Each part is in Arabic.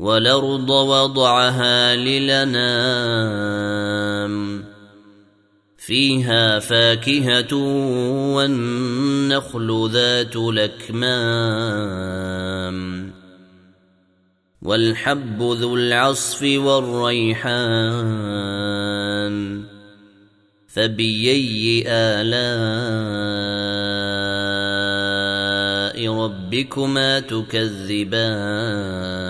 والأرض وضعها للنام. فيها فاكهة والنخل ذات الأكمام. والحب ذو العصف والريحان. فبيي آلاء ربكما تكذبان.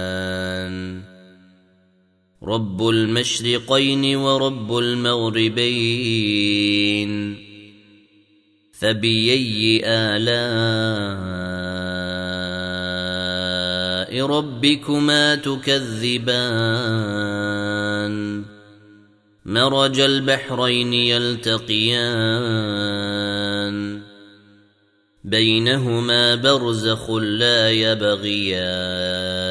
رب المشرقين ورب المغربين. فبأي آلاء ربكما تكذبان؟ مرج البحرين يلتقيان. بينهما برزخ لا يبغيان.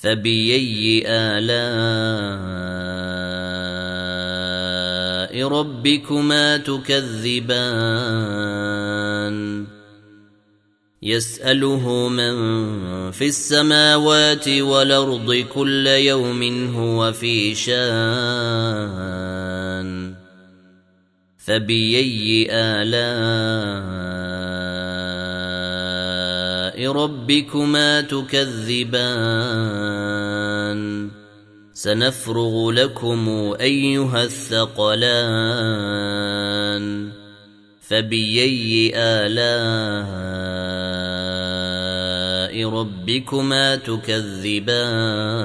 فباي الاء ربكما تكذبان يساله من في السماوات والارض كل يوم هو في شان فباي الاء ربكما تكذبان. سنفرغ لكم أيها الثقلان. فباي آلاء ربكما تكذبان.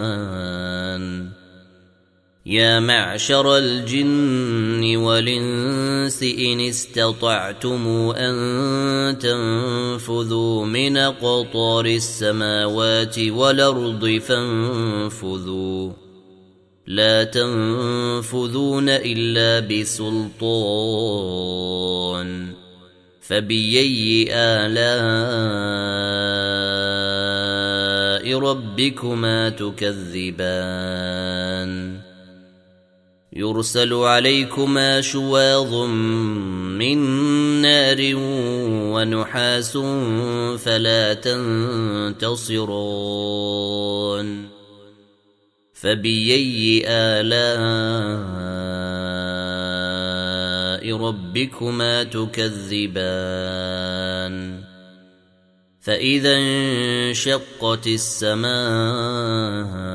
يا معشر الجن والإنس إن استطعتم أن تنفذوا من قطار السماوات والأرض فانفذوا. لا تنفذون إلا بسلطان. فباي آلاء ربكما تكذبان. يرسل عليكما شواظ من نار ونحاس فلا تنتصرون. فبأي آلاء ربكما تكذبان. فإذا انشقت السماء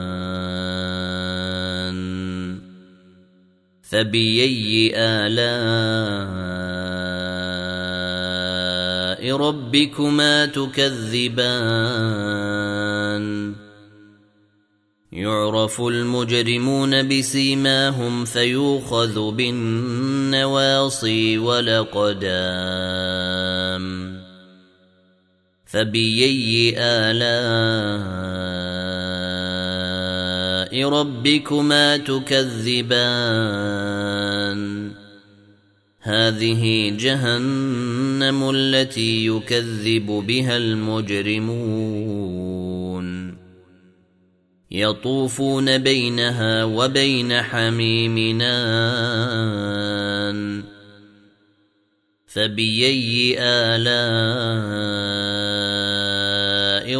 فبأي آلاء ربكما تكذبان يعرف المجرمون بسيماهم فيوخذ بالنواصي ولقدام فبأي آلاء ربكما تكذبان. هذه جهنم التي يكذب بها المجرمون. يطوفون بينها وبين حميمنا. فبأي آلاء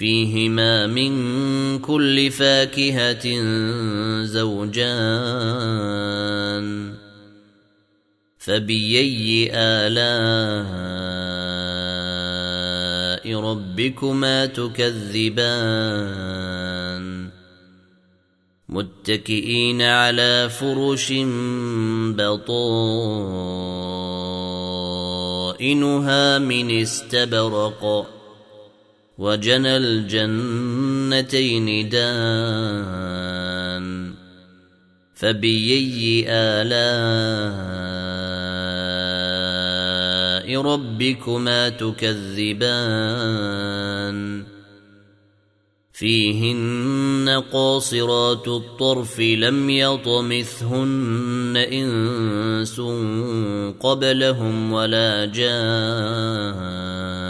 فيهما من كل فاكهة زوجان. فبأي آلاء ربكما تكذبان. متكئين على فرش بطائنها من استبرق. وجنى الجنتين دان فبأي آلاء ربكما تكذبان فيهن قاصرات الطرف لم يطمثهن إنس قبلهم ولا جان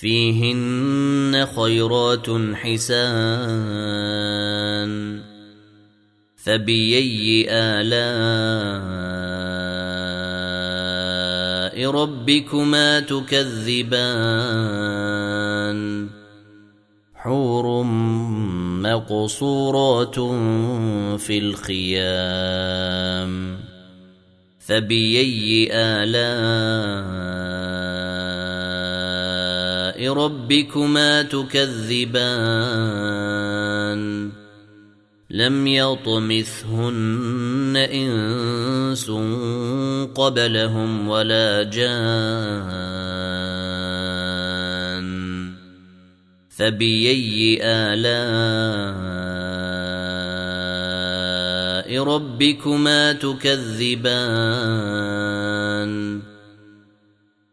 فيهن خيرات حسان فبأي آلاء ربكما تكذبان حور مقصورات في الخيام فبأي آلاء ربكما تكذبان. لم يطمثهن إنس قبلهم ولا جان. فبأي آلاء ربكما تكذبان.